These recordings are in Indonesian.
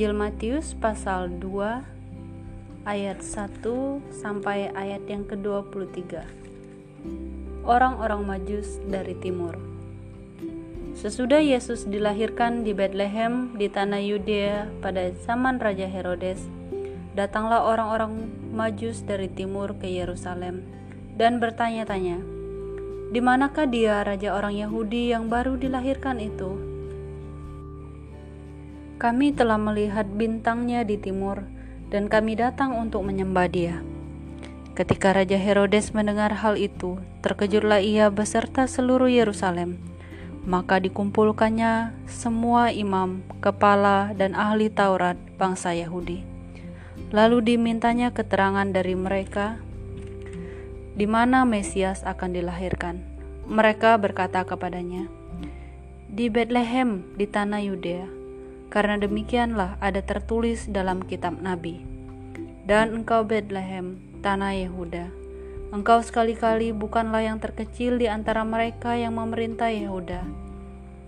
Injil Matius pasal 2 ayat 1 sampai ayat yang ke-23. Orang-orang Majus dari timur. Sesudah Yesus dilahirkan di Bethlehem di tanah Yudea pada zaman Raja Herodes, datanglah orang-orang Majus dari timur ke Yerusalem dan bertanya-tanya, "Di manakah dia raja orang Yahudi yang baru dilahirkan itu?" Kami telah melihat bintangnya di timur, dan kami datang untuk menyembah dia. Ketika Raja Herodes mendengar hal itu, terkejutlah ia beserta seluruh Yerusalem. Maka dikumpulkannya semua imam, kepala, dan ahli Taurat bangsa Yahudi. Lalu dimintanya keterangan dari mereka di mana Mesias akan dilahirkan. Mereka berkata kepadanya, "Di Bethlehem di tanah Yudea." Karena demikianlah ada tertulis dalam kitab Nabi. Dan engkau Bethlehem, tanah Yehuda, engkau sekali-kali bukanlah yang terkecil di antara mereka yang memerintah Yehuda,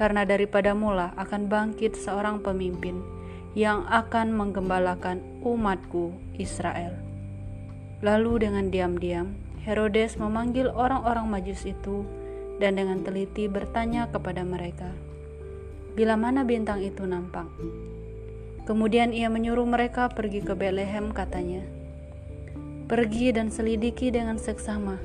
karena daripada mula akan bangkit seorang pemimpin yang akan menggembalakan umatku Israel. Lalu dengan diam-diam, Herodes memanggil orang-orang majus itu dan dengan teliti bertanya kepada mereka, bila mana bintang itu nampak. Kemudian ia menyuruh mereka pergi ke Bethlehem katanya. Pergi dan selidiki dengan seksama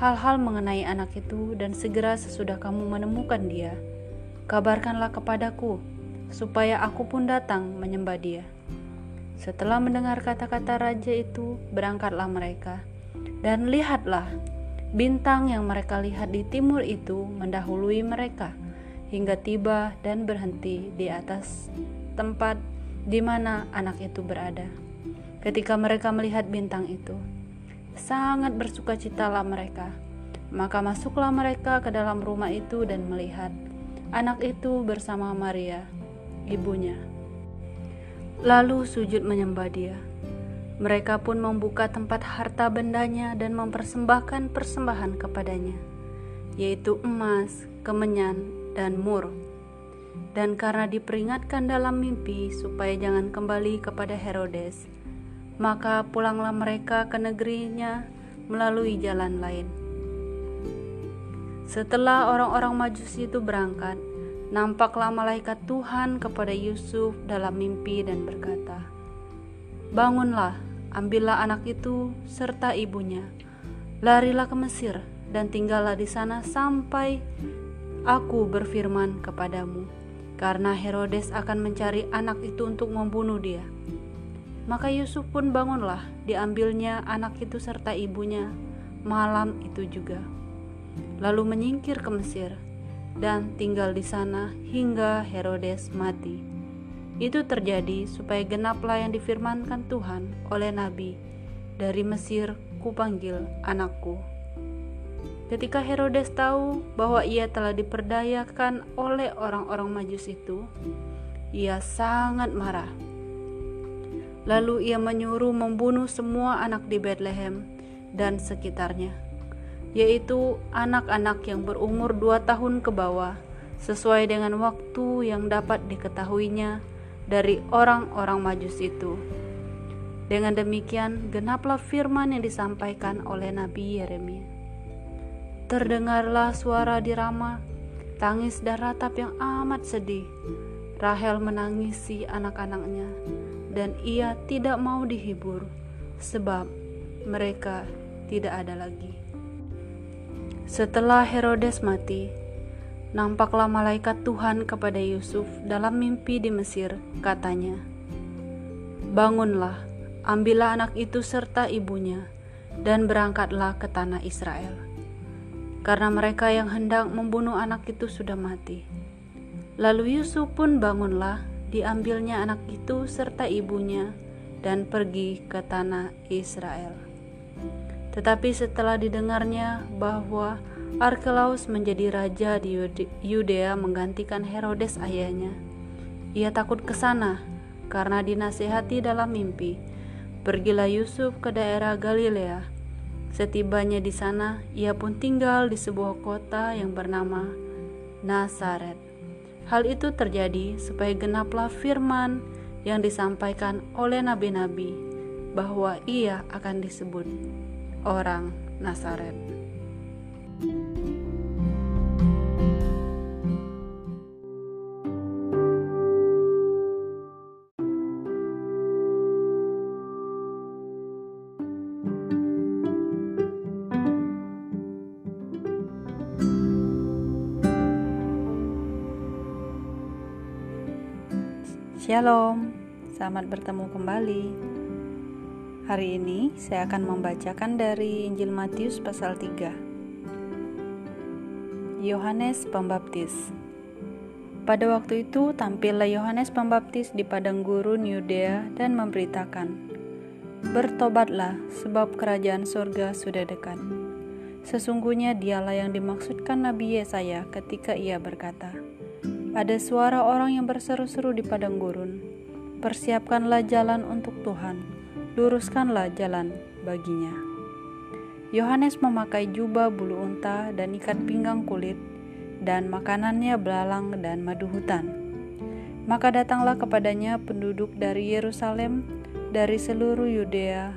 hal-hal mengenai anak itu dan segera sesudah kamu menemukan dia, kabarkanlah kepadaku supaya aku pun datang menyembah dia. Setelah mendengar kata-kata raja itu, berangkatlah mereka. Dan lihatlah, bintang yang mereka lihat di timur itu mendahului mereka hingga tiba dan berhenti di atas tempat di mana anak itu berada. Ketika mereka melihat bintang itu, sangat bersukacitalah mereka. Maka masuklah mereka ke dalam rumah itu dan melihat anak itu bersama Maria, ibunya. Lalu sujud menyembah dia. Mereka pun membuka tempat harta bendanya dan mempersembahkan persembahan kepadanya, yaitu emas, kemenyan, dan Mur. Dan karena diperingatkan dalam mimpi supaya jangan kembali kepada Herodes, maka pulanglah mereka ke negerinya melalui jalan lain. Setelah orang-orang Majusi itu berangkat, nampaklah malaikat Tuhan kepada Yusuf dalam mimpi dan berkata, "Bangunlah, ambillah anak itu serta ibunya, larilah ke Mesir dan tinggallah di sana sampai Aku berfirman kepadamu, karena Herodes akan mencari anak itu untuk membunuh dia. Maka Yusuf pun bangunlah, diambilnya anak itu serta ibunya malam itu juga. Lalu menyingkir ke Mesir dan tinggal di sana hingga Herodes mati. Itu terjadi supaya genaplah yang difirmankan Tuhan oleh nabi, dari Mesir kupanggil anakku. Ketika Herodes tahu bahwa ia telah diperdayakan oleh orang-orang Majus itu, ia sangat marah. Lalu ia menyuruh membunuh semua anak di Bethlehem dan sekitarnya, yaitu anak-anak yang berumur dua tahun ke bawah, sesuai dengan waktu yang dapat diketahuinya dari orang-orang Majus itu. Dengan demikian, genaplah firman yang disampaikan oleh Nabi Yeremia. Terdengarlah suara di Rama, tangis dan ratap yang amat sedih. Rahel menangisi anak-anaknya, dan ia tidak mau dihibur, sebab mereka tidak ada lagi. Setelah Herodes mati, nampaklah malaikat Tuhan kepada Yusuf dalam mimpi di Mesir, katanya, "Bangunlah, ambillah anak itu serta ibunya, dan berangkatlah ke tanah Israel." Karena mereka yang hendak membunuh anak itu sudah mati. Lalu Yusuf pun bangunlah, diambilnya anak itu serta ibunya, dan pergi ke tanah Israel. Tetapi setelah didengarnya bahwa Arkelaus menjadi raja di Yudea menggantikan Herodes ayahnya, ia takut ke sana karena dinasehati dalam mimpi. Pergilah Yusuf ke daerah Galilea, Setibanya di sana, ia pun tinggal di sebuah kota yang bernama Nazaret. Hal itu terjadi supaya genaplah firman yang disampaikan oleh nabi-nabi bahwa ia akan disebut orang Nazaret. Shalom, selamat bertemu kembali. Hari ini saya akan membacakan dari Injil Matius pasal 3. Yohanes Pembaptis Pada waktu itu tampillah Yohanes Pembaptis di padang gurun Yudea dan memberitakan, Bertobatlah sebab kerajaan surga sudah dekat. Sesungguhnya dialah yang dimaksudkan Nabi Yesaya ketika ia berkata, ada suara orang yang berseru-seru di padang gurun. Persiapkanlah jalan untuk Tuhan, luruskanlah jalan baginya. Yohanes memakai jubah bulu unta dan ikat pinggang kulit, dan makanannya belalang dan madu hutan. Maka datanglah kepadanya penduduk dari Yerusalem, dari seluruh Yudea,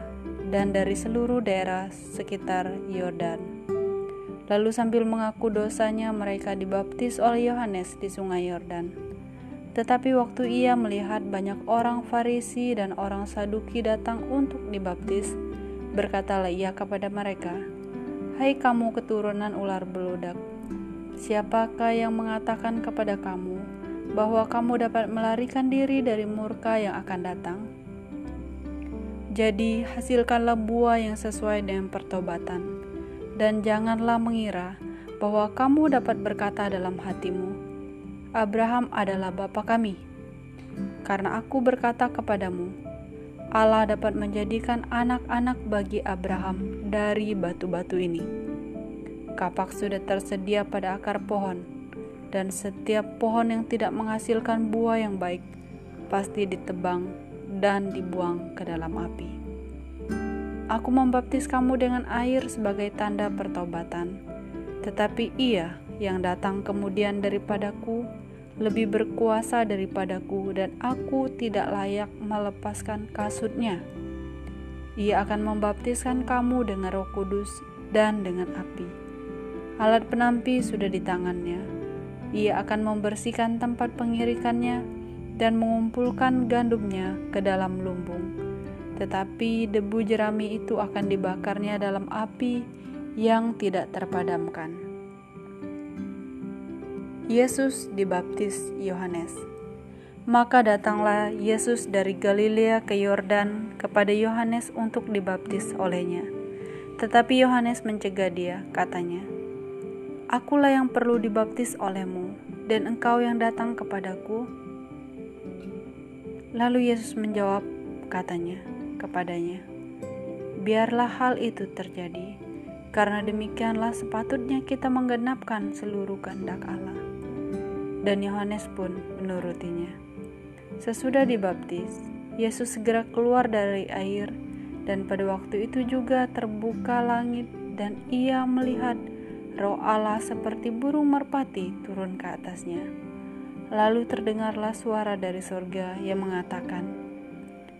dan dari seluruh daerah sekitar Yordan Lalu sambil mengaku dosanya mereka dibaptis oleh Yohanes di sungai Yordan. Tetapi waktu ia melihat banyak orang Farisi dan orang Saduki datang untuk dibaptis, berkatalah ia kepada mereka, Hai kamu keturunan ular beludak, siapakah yang mengatakan kepada kamu bahwa kamu dapat melarikan diri dari murka yang akan datang? Jadi hasilkanlah buah yang sesuai dengan pertobatan dan janganlah mengira bahwa kamu dapat berkata dalam hatimu, "Abraham adalah bapa kami." Karena aku berkata kepadamu, Allah dapat menjadikan anak-anak bagi Abraham dari batu-batu ini. Kapak sudah tersedia pada akar pohon, dan setiap pohon yang tidak menghasilkan buah yang baik pasti ditebang dan dibuang ke dalam api. Aku membaptis kamu dengan air sebagai tanda pertobatan, tetapi Ia yang datang kemudian daripadaku lebih berkuasa daripadaku, dan aku tidak layak melepaskan kasutnya. Ia akan membaptiskan kamu dengan Roh Kudus dan dengan api. Alat penampi sudah di tangannya. Ia akan membersihkan tempat pengirikannya dan mengumpulkan gandumnya ke dalam lumbung tetapi debu jerami itu akan dibakarnya dalam api yang tidak terpadamkan. Yesus dibaptis Yohanes. Maka datanglah Yesus dari Galilea ke Yordan kepada Yohanes untuk dibaptis olehnya. Tetapi Yohanes mencegah dia, katanya, Akulah yang perlu dibaptis olehmu, dan engkau yang datang kepadaku. Lalu Yesus menjawab, katanya, kepadanya, "Biarlah hal itu terjadi, karena demikianlah sepatutnya kita menggenapkan seluruh kehendak Allah." Dan Yohanes pun menurutinya. Sesudah dibaptis, Yesus segera keluar dari air, dan pada waktu itu juga terbuka langit, dan ia melihat Roh Allah seperti burung merpati turun ke atasnya. Lalu terdengarlah suara dari sorga yang mengatakan,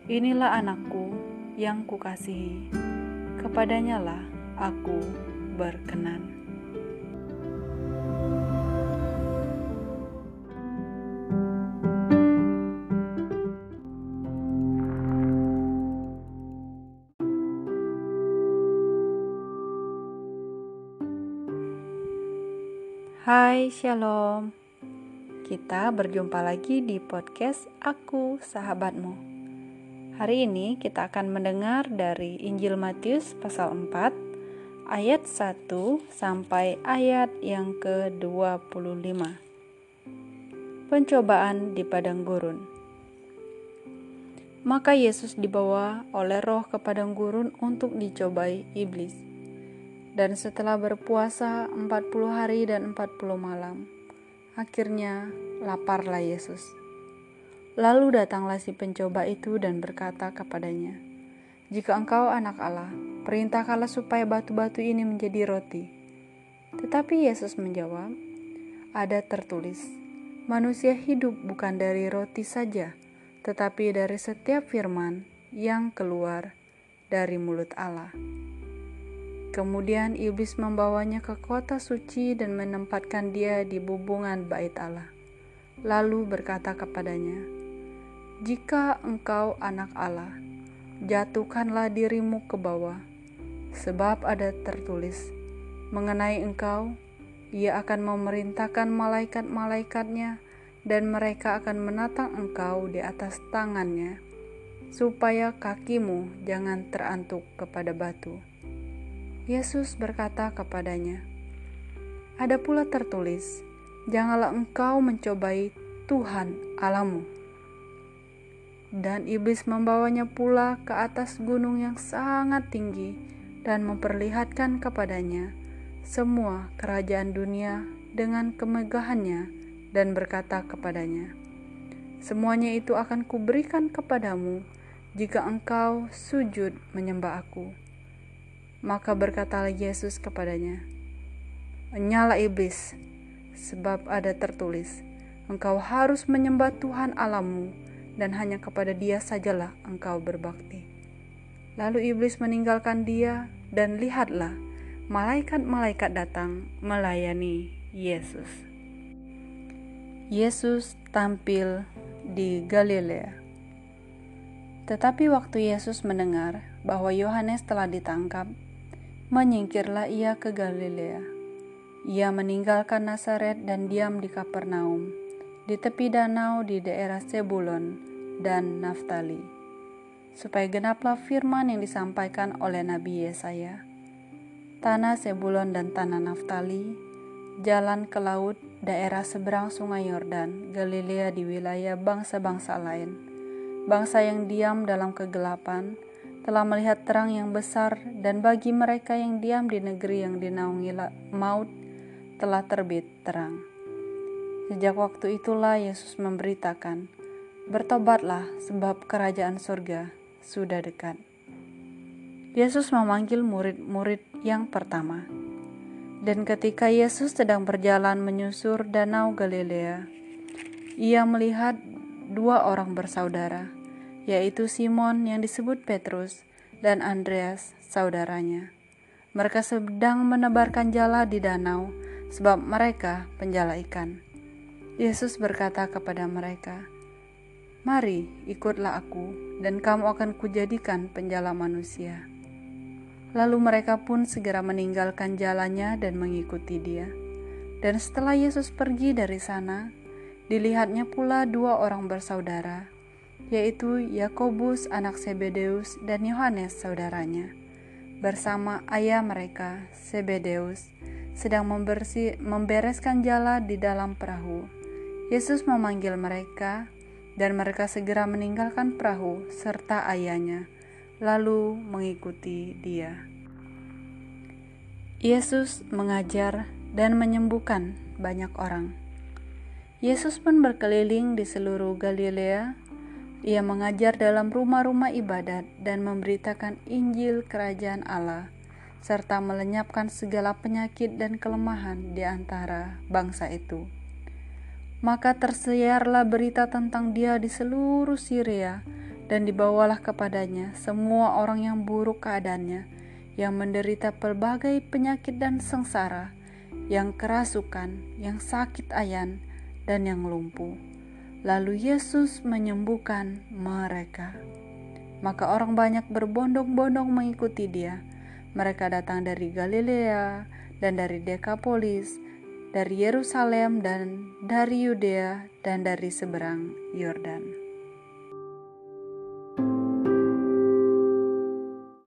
Inilah anakku yang kukasihi, kepadanya lah aku berkenan. Hai, Shalom. Kita berjumpa lagi di podcast Aku Sahabatmu. Hari ini kita akan mendengar dari Injil Matius pasal 4 ayat 1 sampai ayat yang ke-25. Pencobaan di padang gurun. Maka Yesus dibawa oleh roh ke padang gurun untuk dicobai iblis. Dan setelah berpuasa 40 hari dan 40 malam, akhirnya laparlah Yesus. Lalu datanglah si pencoba itu dan berkata kepadanya, "Jika engkau anak Allah, perintahkanlah supaya batu-batu ini menjadi roti." Tetapi Yesus menjawab, "Ada tertulis, manusia hidup bukan dari roti saja, tetapi dari setiap firman yang keluar dari mulut Allah. Kemudian iblis membawanya ke kota suci dan menempatkan dia di bubungan bait Allah. Lalu berkata kepadanya, "Jika engkau anak Allah, jatuhkanlah dirimu ke bawah, sebab ada tertulis mengenai engkau, ia akan memerintahkan malaikat-malaikatnya, dan mereka akan menatang engkau di atas tangannya, supaya kakimu jangan terantuk kepada batu." Yesus berkata kepadanya, "Ada pula tertulis, janganlah engkau mencobai Tuhan Alamu." Dan iblis membawanya pula ke atas gunung yang sangat tinggi dan memperlihatkan kepadanya semua kerajaan dunia dengan kemegahannya dan berkata kepadanya, "Semuanya itu akan kuberikan kepadamu jika engkau sujud menyembah Aku." Maka berkatalah Yesus kepadanya, Nyala iblis, sebab ada tertulis, engkau harus menyembah Tuhan Alamu, dan hanya kepada dia sajalah engkau berbakti. Lalu iblis meninggalkan dia, dan lihatlah, malaikat-malaikat datang melayani Yesus. Yesus tampil di Galilea. Tetapi waktu Yesus mendengar bahwa Yohanes telah ditangkap, menyingkirlah ia ke Galilea. Ia meninggalkan Nazaret dan diam di Kapernaum, di tepi danau di daerah Sebulon dan Naftali, supaya genaplah firman yang disampaikan oleh Nabi Yesaya. Tanah Sebulon dan tanah Naftali, jalan ke laut, daerah seberang sungai Yordan, Galilea di wilayah bangsa-bangsa lain, bangsa yang diam dalam kegelapan, telah melihat terang yang besar dan bagi mereka yang diam di negeri yang dinaungi maut telah terbit terang. Sejak waktu itulah Yesus memberitakan, Bertobatlah sebab kerajaan surga sudah dekat. Yesus memanggil murid-murid yang pertama. Dan ketika Yesus sedang berjalan menyusur danau Galilea, ia melihat dua orang bersaudara, yaitu Simon yang disebut Petrus dan Andreas, saudaranya. Mereka sedang menebarkan jala di danau, sebab mereka penjala ikan. Yesus berkata kepada mereka, "Mari, ikutlah Aku, dan kamu akan kujadikan penjala manusia." Lalu mereka pun segera meninggalkan jalannya dan mengikuti Dia. Dan setelah Yesus pergi dari sana, dilihatnya pula dua orang bersaudara, yaitu Yakobus anak Sebedeus dan Yohanes saudaranya, bersama ayah mereka, Sebedeus, sedang membersih, membereskan jala di dalam perahu. Yesus memanggil mereka, dan mereka segera meninggalkan perahu serta ayahnya, lalu mengikuti dia. Yesus mengajar dan menyembuhkan banyak orang. Yesus pun berkeliling di seluruh Galilea, ia mengajar dalam rumah-rumah ibadat dan memberitakan Injil Kerajaan Allah, serta melenyapkan segala penyakit dan kelemahan di antara bangsa itu. Maka tersiarlah berita tentang Dia di seluruh Syria, dan dibawalah kepadanya semua orang yang buruk keadaannya, yang menderita pelbagai penyakit dan sengsara, yang kerasukan, yang sakit ayan, dan yang lumpuh Lalu Yesus menyembuhkan mereka. Maka orang banyak berbondong-bondong mengikuti dia. Mereka datang dari Galilea dan dari Dekapolis, dari Yerusalem dan dari Yudea dan dari seberang Yordan.